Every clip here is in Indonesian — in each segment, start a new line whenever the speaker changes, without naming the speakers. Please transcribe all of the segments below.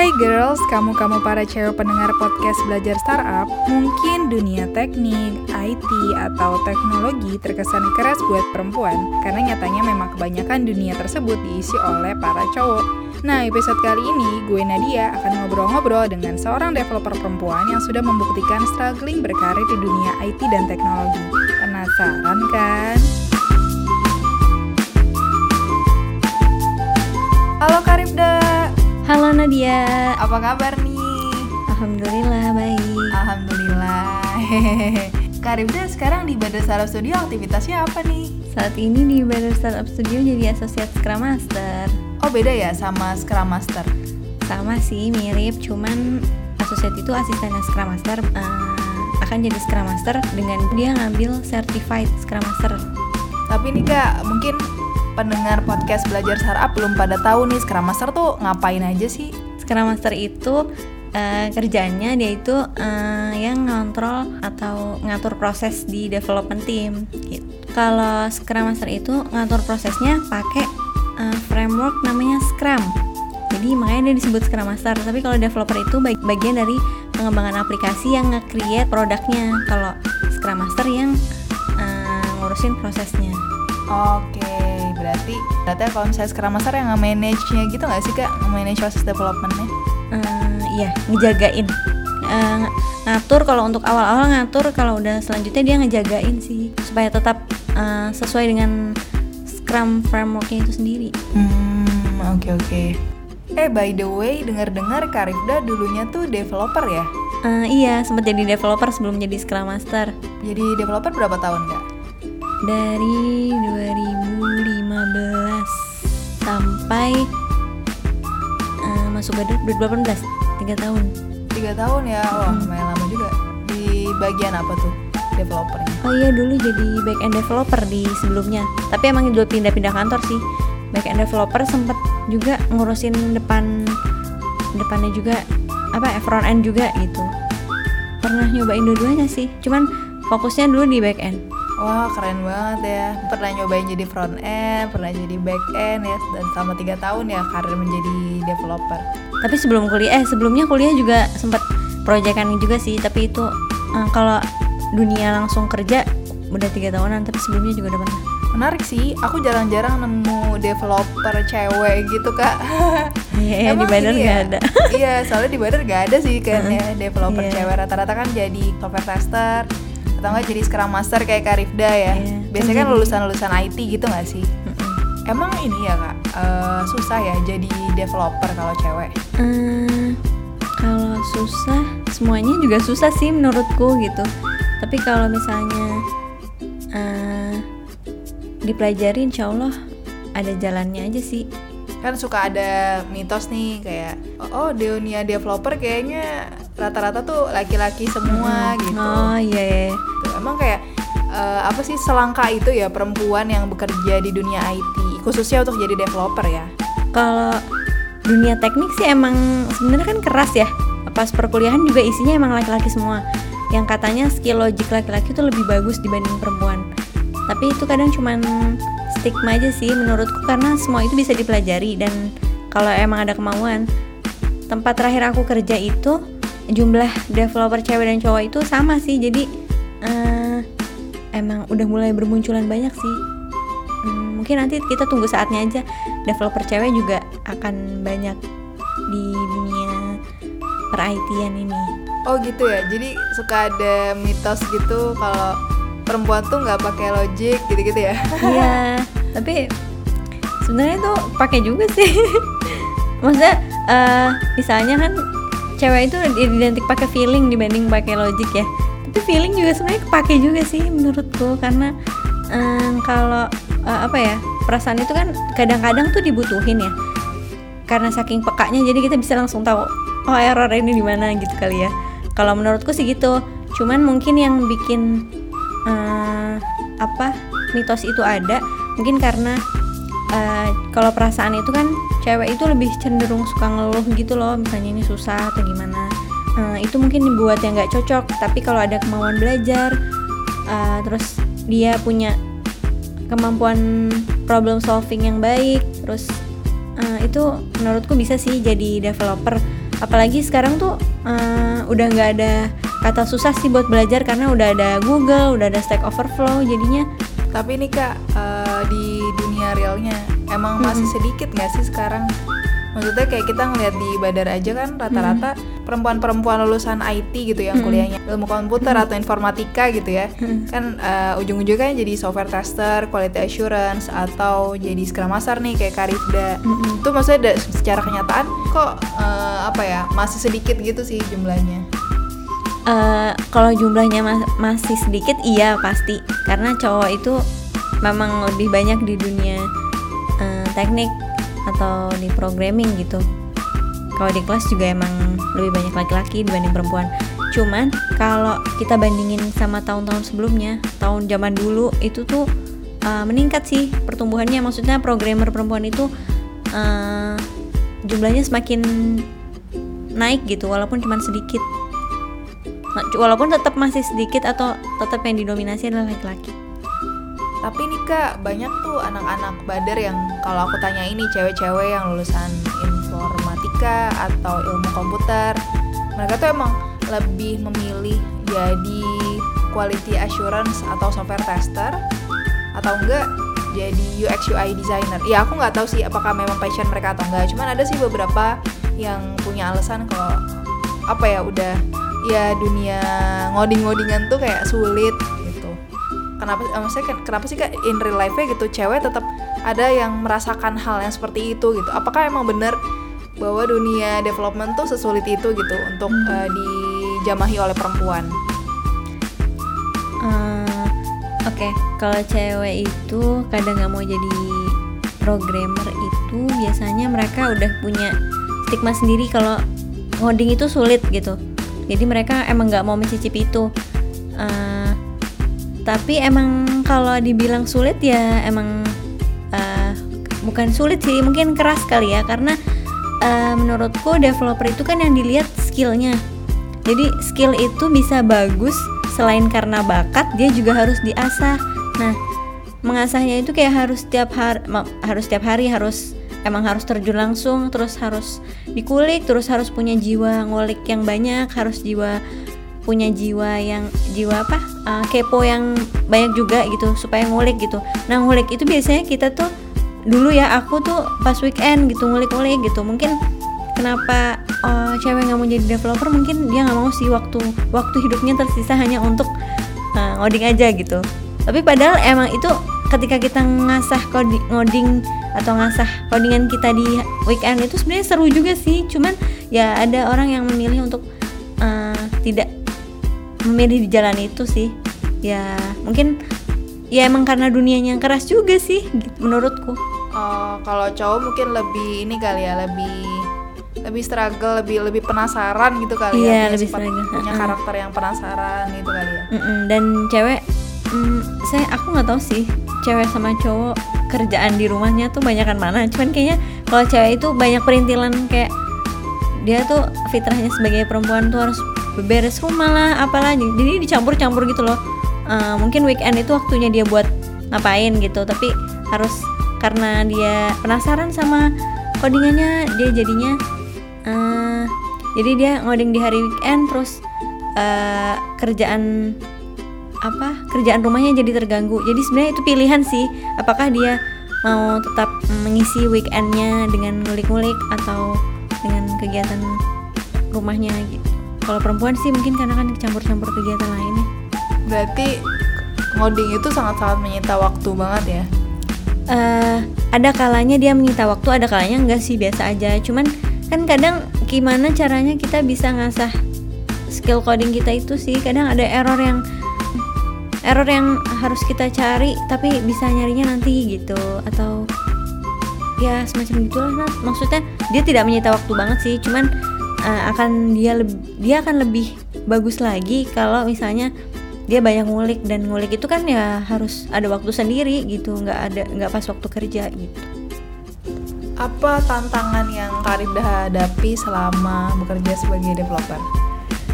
Hai girls, kamu-kamu para cewek pendengar podcast belajar startup, mungkin dunia teknik, IT, atau teknologi terkesan keras buat perempuan, karena nyatanya memang kebanyakan dunia tersebut diisi oleh para cowok. Nah, episode kali ini gue Nadia akan ngobrol-ngobrol dengan seorang developer perempuan yang sudah membuktikan struggling berkarir di dunia IT dan teknologi. Penasaran kan? Halo Karibda,
Halo Nadia,
apa kabar nih?
Alhamdulillah baik.
Alhamdulillah. Hehehe. Karibda sekarang di Badan Startup Studio aktivitasnya apa nih?
Saat ini di Better Startup Studio jadi Associate Scrum Master.
Oh beda ya sama Scrum Master.
Sama sih mirip, cuman Associate itu asistennya Scrum Master eh, akan jadi Scrum Master dengan dia ngambil Certified Scrum Master.
Tapi nih kak, mungkin pendengar podcast belajar startup belum pada tahu nih Scrum Master tuh ngapain aja sih?
Scrum Master itu eh, kerjanya dia itu eh, yang ngontrol atau ngatur proses di development team. Gitu. Kalau Scrum Master itu ngatur prosesnya pakai eh, framework namanya Scrum. Jadi makanya dia disebut Scrum Master. Tapi kalau developer itu bag- bagian dari pengembangan aplikasi yang nge-create produknya. Kalau Scrum Master yang eh, ngurusin prosesnya.
Oke, berarti berarti kalau misalnya Scrum Master yang nge-manage-nya gitu nggak sih kak? Nge-manage proses development-nya?
Eh, iya ngejagain ng- ngatur kalau untuk awal-awal ngatur kalau udah selanjutnya dia ngejagain sih supaya tetap eh, sesuai dengan Scrum frameworknya itu sendiri
Hmm, oke oke. Eh by the way, dengar-dengar Karifda dulunya tuh developer ya?
Eh, iya sempat jadi developer sebelum jadi Scrum Master
Jadi developer berapa tahun kak?
dari 2015 sampai eh, masuk ke 2018 tiga tahun
Tiga tahun ya, wah
Hmm.
lumayan lama juga. Di bagian apa tuh developernya?
Oh iya dulu jadi back end developer di sebelumnya. Tapi emang dua pindah-pindah kantor sih. Back end developer sempet juga ngurusin depan depannya juga apa ya front end juga gitu. Pernah nyobain dua-duanya sih. Cuman fokusnya dulu di back end.
Wah keren banget ya. Pernah nyobain jadi front end, pernah jadi back end ya, dan selama tiga tahun ya karir menjadi developer.
Tapi sebelum kuliah eh sebelumnya kuliah juga sempet proyekan juga sih. Tapi itu eh, kalau dunia langsung kerja udah tiga tahunan. Tapi sebelumnya juga udah pernah.
Menarik sih, aku jarang-jarang nemu developer cewek gitu kak.
Iya di
Emang
Bandar
ini
nggak
ya?
ada.
iya, soalnya di Badar gak ada sih kayaknya developer
Iya.
cewek. Rata-rata kan jadi software tester atau enggak jadi scrum master kayak Karifda ya.
Iya,
Biasanya kan lulusan-lulusan IT gitu gak sih?
Mm-mm.
Emang ini ya kak, eh, susah ya jadi developer kalau cewek?
Eh, kalau susah, semuanya juga susah sih menurutku gitu. Tapi kalau misalnya eh, dipelajari, insya Allah ada jalannya aja sih.
Kan suka ada mitos nih kayak, oh dunia developer kayaknya rata-rata tuh laki-laki semua gitu.
Oh iya. iya.
Tuh, Emang kayak eh, apa sih selangka itu ya perempuan yang bekerja di dunia IT, khususnya untuk jadi developer ya?
Kalau dunia teknik sih emang sebenarnya kan keras ya. Pas perkuliahan juga isinya emang laki-laki semua. Yang katanya skill logik laki-laki itu lebih bagus dibanding perempuan. Tapi itu kadang cuman stigma aja sih menurutku karena semua itu bisa dipelajari dan kalau emang ada kemauan. Tempat terakhir aku kerja itu jumlah developer cewek dan cowok itu sama sih. Jadi eh, emang udah mulai bermunculan banyak sih. Hmm, mungkin nanti kita tunggu saatnya aja developer cewek juga akan banyak di dunia per ini.
Oh gitu ya, jadi suka ada mitos gitu kalau perempuan tuh nggak pakai logic gitu-gitu ya?
Iya, tapi sebenarnya tuh pakai juga sih. Maksudnya eh, misalnya kan cewek itu identik pakai feeling dibanding pakai logik ya. Tapi feeling juga sebenarnya kepake juga sih menurutku karena em, kalau eh, apa ya perasaan itu kan kadang-kadang tuh dibutuhin ya. Karena saking pekanya jadi kita bisa langsung tahu oh error ini di mana gitu kali ya. Kalau menurutku sih gitu. Cuman mungkin yang bikin eh, apa mitos itu ada mungkin karena eh, kalau perasaan itu kan cewek itu lebih cenderung suka ngeluh gitu loh misalnya ini susah atau gimana. Eh, itu mungkin dibuat yang nggak cocok tapi kalau ada kemauan belajar eh, terus dia punya kemampuan problem solving yang baik terus eh, itu menurutku bisa sih jadi developer. Apalagi sekarang tuh uh, udah nggak ada kata susah sih buat belajar karena udah ada Google udah ada Stack Overflow jadinya.
Tapi ini kak uh, realnya emang masih sedikit nggak sih sekarang maksudnya kayak kita ngeliat di Badar aja kan rata-rata hmm. perempuan-perempuan lulusan IT gitu yang hmm. kuliahnya ilmu komputer hmm. atau informatika gitu ya hmm. kan uh, ujung-ujungnya jadi software tester, quality assurance atau jadi scrum master nih kayak Karifda hmm. itu maksudnya secara kenyataan kok uh, apa ya masih sedikit gitu sih jumlahnya
Uh, kalau jumlahnya mas masih sedikit iya pasti karena cowok itu memang lebih banyak di dunia uh, teknik atau di programming gitu. Kalau di kelas juga emang lebih banyak laki-laki dibanding perempuan. Cuman kalau kita bandingin sama tahun-tahun sebelumnya tahun zaman dulu itu tuh uh, meningkat sih pertumbuhannya. Maksudnya programmer perempuan itu uh, jumlahnya semakin naik gitu walaupun cuma sedikit. Walaupun tetap masih sedikit atau tetap yang didominasi adalah laki-laki
tapi nih kak banyak tuh anak-anak badar yang kalau aku tanya ini cewek-cewek yang lulusan informatika atau ilmu komputer mereka tuh emang lebih memilih jadi quality assurance atau software tester atau enggak jadi UX UI designer. Ya aku nggak tahu sih apakah memang passion mereka atau enggak. Cuman ada sih beberapa yang punya alasan kalau apa ya udah ya dunia ngoding-ngodingan tuh kayak sulit kenapa uh, maksudnya kenapa sih kak in real life gitu cewek tetap ada yang merasakan hal yang seperti itu gitu? Apakah emang benar bahwa dunia development tuh sesulit itu gitu untuk uh, dijamahi oleh perempuan?
Uh, oke okay. kalau cewek itu kadang nggak mau jadi programmer itu biasanya mereka udah punya stigma sendiri kalau ngoding itu sulit gitu. Jadi mereka emang nggak mau mencicipi itu. Uh, tapi emang kalau dibilang sulit ya emang uh, bukan sulit sih mungkin keras kali ya. Karena uh, menurutku developer itu kan yang dilihat skillnya. Jadi skill itu bisa bagus selain karena bakat dia juga harus diasah. Nah mengasahnya itu kayak harus setiap hari harus setiap hari harus emang harus terjun langsung terus harus dikulik terus harus punya jiwa ngulik yang banyak harus jiwa punya jiwa yang jiwa apa? Uh, kepo yang banyak juga gitu supaya ngulik gitu. Nah ngulik itu biasanya kita tuh dulu ya aku tuh pas weekend gitu ngulik-ngulik gitu. Mungkin kenapa uh, cewek nggak mau jadi developer mungkin dia nggak mau sih waktu waktu hidupnya tersisa hanya untuk uh, ngoding aja gitu. Tapi padahal emang itu ketika kita ngasah coding ngoding atau ngasah codingan kita di weekend itu sebenarnya seru juga sih. Cuman ya ada orang yang memilih untuk uh, tidak memilih di jalan itu sih ya mungkin ya emang karena dunianya yang keras juga sih gitu, menurutku
uh, kalau cowok mungkin lebih ini kali ya lebih lebih struggle lebih lebih penasaran gitu kali
iya,
ya
lebih struggle.
punya karakter yang penasaran gitu kali ya
mm -mm. dan cewek mm, saya aku nggak tahu sih cewek sama cowok kerjaan di rumahnya tuh banyakan mana cuman kayaknya kalau cewek itu banyak perintilan kayak dia tuh fitrahnya sebagai perempuan tuh harus beberes rumah lah apalah jadi dicampur-campur gitu loh. Uh, mungkin weekend itu waktunya dia buat ngapain gitu. Tapi harus karena dia penasaran sama codingannya dia jadinya uh, jadi dia ngoding di hari weekend terus uh, kerjaan apa? Kerjaan rumahnya jadi terganggu. Jadi sebenarnya itu pilihan sih. Apakah dia mau tetap mengisi weekendnya dengan ngulik-ngulik atau dengan kegiatan rumahnya gitu kalau perempuan sih mungkin karena kan campur-campur kegiatan lainnya
berarti ngoding itu sangat-sangat menyita waktu banget ya?
Uh, ada kalanya dia menyita waktu ada kalanya enggak sih biasa aja. Cuman kan kadang gimana caranya kita bisa ngasah skill coding kita itu sih. Kadang ada error yang error yang harus kita cari tapi bisa nyarinya nanti gitu. Atau ya semacam gitulah nah, maksudnya dia tidak menyita waktu banget sih cuman uh, akan dia dia akan lebih bagus lagi kalau misalnya dia banyak ngulik dan ngulik itu kan ya harus ada waktu sendiri gitu nggak ada nggak pas waktu kerja gitu.
Apa tantangan yang Karibda hadapi selama bekerja sebagai developer?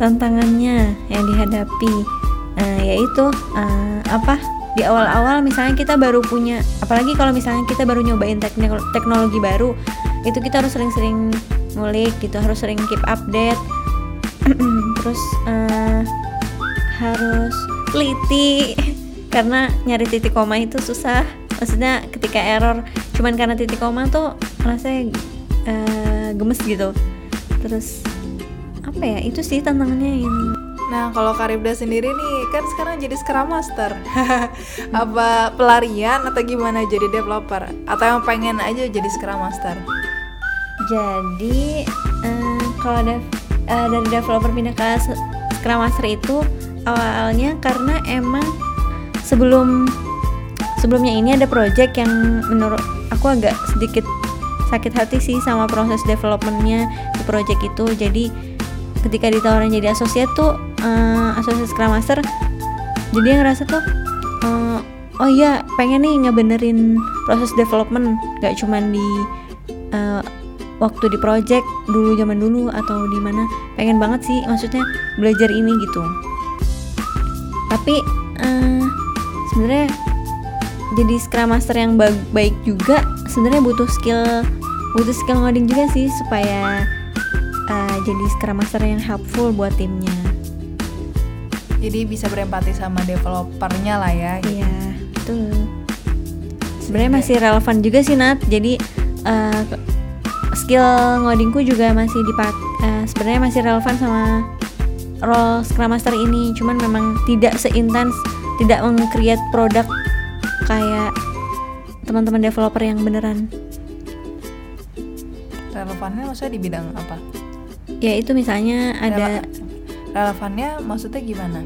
Tantangannya yang dihadapi uh, yaitu uh, apa? Di awal-awal misalnya kita baru punya apalagi kalau misalnya kita baru nyobain teknologi baru itu kita harus sering-sering ngulik gitu harus sering keep update terus uh, harus teliti karena nyari titik koma itu susah maksudnya ketika error cuman karena titik koma tuh rasanya uh, gemes gitu terus apa ya itu sih tantangannya yang
Nah, kalau Karibda sendiri nih, kan sekarang jadi Scrum Master. Apa pelarian atau gimana jadi developer? Atau yang pengen aja jadi Scrum Master?
Jadi, uh, kalau dev, uh, dari developer pindah ke Scrum Master itu awalnya karena emang sebelum sebelumnya ini ada project yang menurut aku agak sedikit sakit hati sih sama proses developmentnya di project itu. Jadi ketika ditawarin jadi asosiat tuh uh, asosiat Scrum Master jadi ngerasa tuh uh, oh iya pengen nih ngebenerin proses development gak cuman di waktu di project dulu zaman dulu atau di mana pengen banget sih maksudnya belajar ini gitu tapi uh, sebenarnya jadi Scrum Master yang baik juga sebenarnya butuh skill butuh skill ngoding juga sih supaya uh, jadi Scrum Master yang helpful buat timnya.
Jadi bisa berempati sama developernya lah ya.
Gitu. Iya, betul. Sebenarnya masih relevan juga sih Nat. Jadi uh, skill ngodingku juga masih dipak uh, sebenarnya masih relevan sama role Scrum Master ini. Cuman memang tidak seintens, tidak meng-create produk kayak teman-teman developer yang beneran
relevannya maksudnya di bidang apa?
ya itu misalnya ada
relevannya maksudnya gimana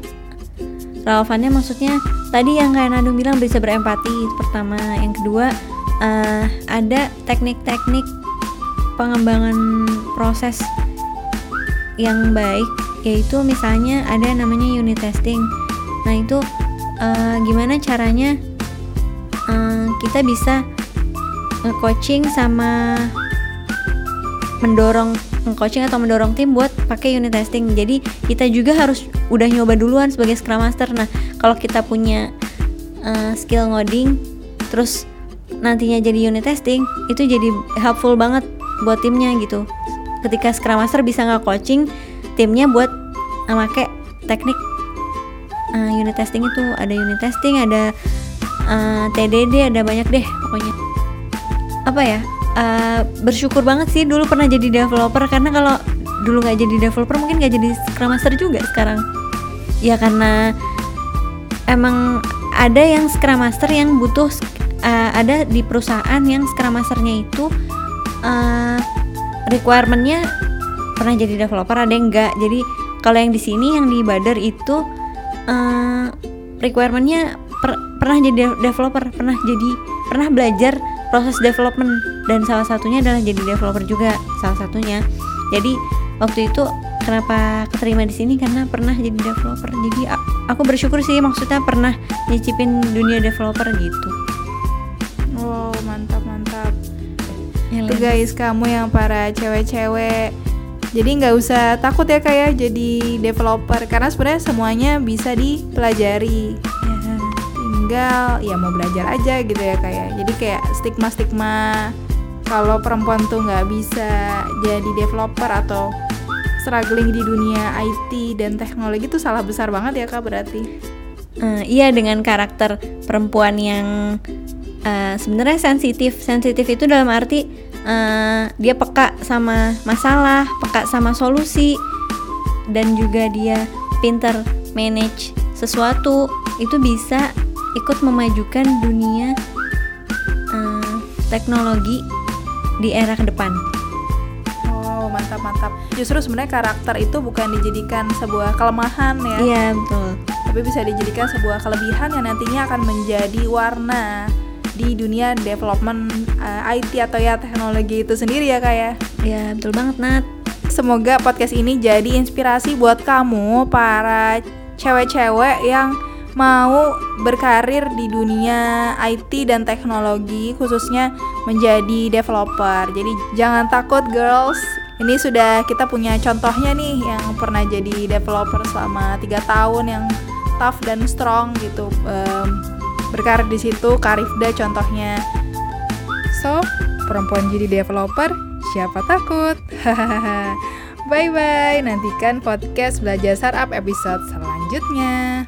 relevannya maksudnya tadi yang kayak Nadung bilang bisa berempati itu pertama yang kedua uh, ada teknik-teknik pengembangan proses yang baik yaitu misalnya ada namanya unit testing nah itu uh, gimana caranya uh, kita bisa nge-coaching sama mendorong coaching atau mendorong tim buat pakai unit testing. Jadi kita juga harus udah nyoba duluan sebagai Scrum Master. Nah, kalau kita punya uh, skill ngoding terus nantinya jadi unit testing, itu jadi helpful banget buat timnya gitu. Ketika Scrum Master bisa nggak coaching timnya buat make teknik uh, unit testing itu ada unit testing, ada uh, TDD, ada banyak deh pokoknya. Apa ya? uh, bersyukur banget sih dulu pernah jadi developer karena kalau dulu nggak jadi developer mungkin nggak jadi scrum master juga sekarang ya karena emang ada yang scrum master yang butuh uh, ada di perusahaan yang scrum masternya itu uh, requirementnya pernah jadi developer ada yang enggak. Jadi kalau yang di sini yang di Badar itu uh, requirementnya per, pernah jadi developer pernah jadi pernah belajar proses development. Dan salah satunya adalah jadi developer juga salah satunya. Jadi waktu itu kenapa keterima di sini? Karena pernah jadi developer. Jadi aku bersyukur sih maksudnya pernah nyicipin dunia developer gitu.
Wow mantap mantap ya, tuh guys kamu yang para cewek-cewek. Jadi nggak usah takut ya kayak ya, jadi developer. Karena sebenarnya semuanya bisa dipelajari. Tinggal ya mau belajar aja gitu ya kayak jadi kayak stigma stigma kalau perempuan tuh nggak bisa jadi developer atau struggling di dunia IT dan teknologi itu salah besar banget ya kak berarti.
Uh, iya dengan karakter perempuan yang uh, sebenarnya sensitif. Sensitif itu dalam arti uh, dia peka sama masalah peka sama solusi dan juga dia pinter manage sesuatu itu bisa ikut memajukan dunia uh, teknologi di era ke depan.
Oh, mantap mantap. Justru sebenarnya karakter itu bukan dijadikan sebuah kelemahan ya.
Iya, betul.
Tapi bisa dijadikan sebuah kelebihan yang nantinya akan menjadi warna di dunia development uh, eh, IT atau ya teknologi itu sendiri ya kak ya.
Iya, betul banget Nat.
Semoga podcast ini jadi inspirasi buat kamu para cewek-cewek yang mau berkarir di dunia IT dan teknologi khususnya menjadi developer. Jadi jangan takut girls. Ini sudah kita punya contohnya nih yang pernah jadi developer selama tiga tahun yang tough dan strong gitu. Um, berkarir di situ Karifda contohnya. So, perempuan jadi developer, siapa takut? Bye bye, nantikan podcast belajar startup episode selanjutnya.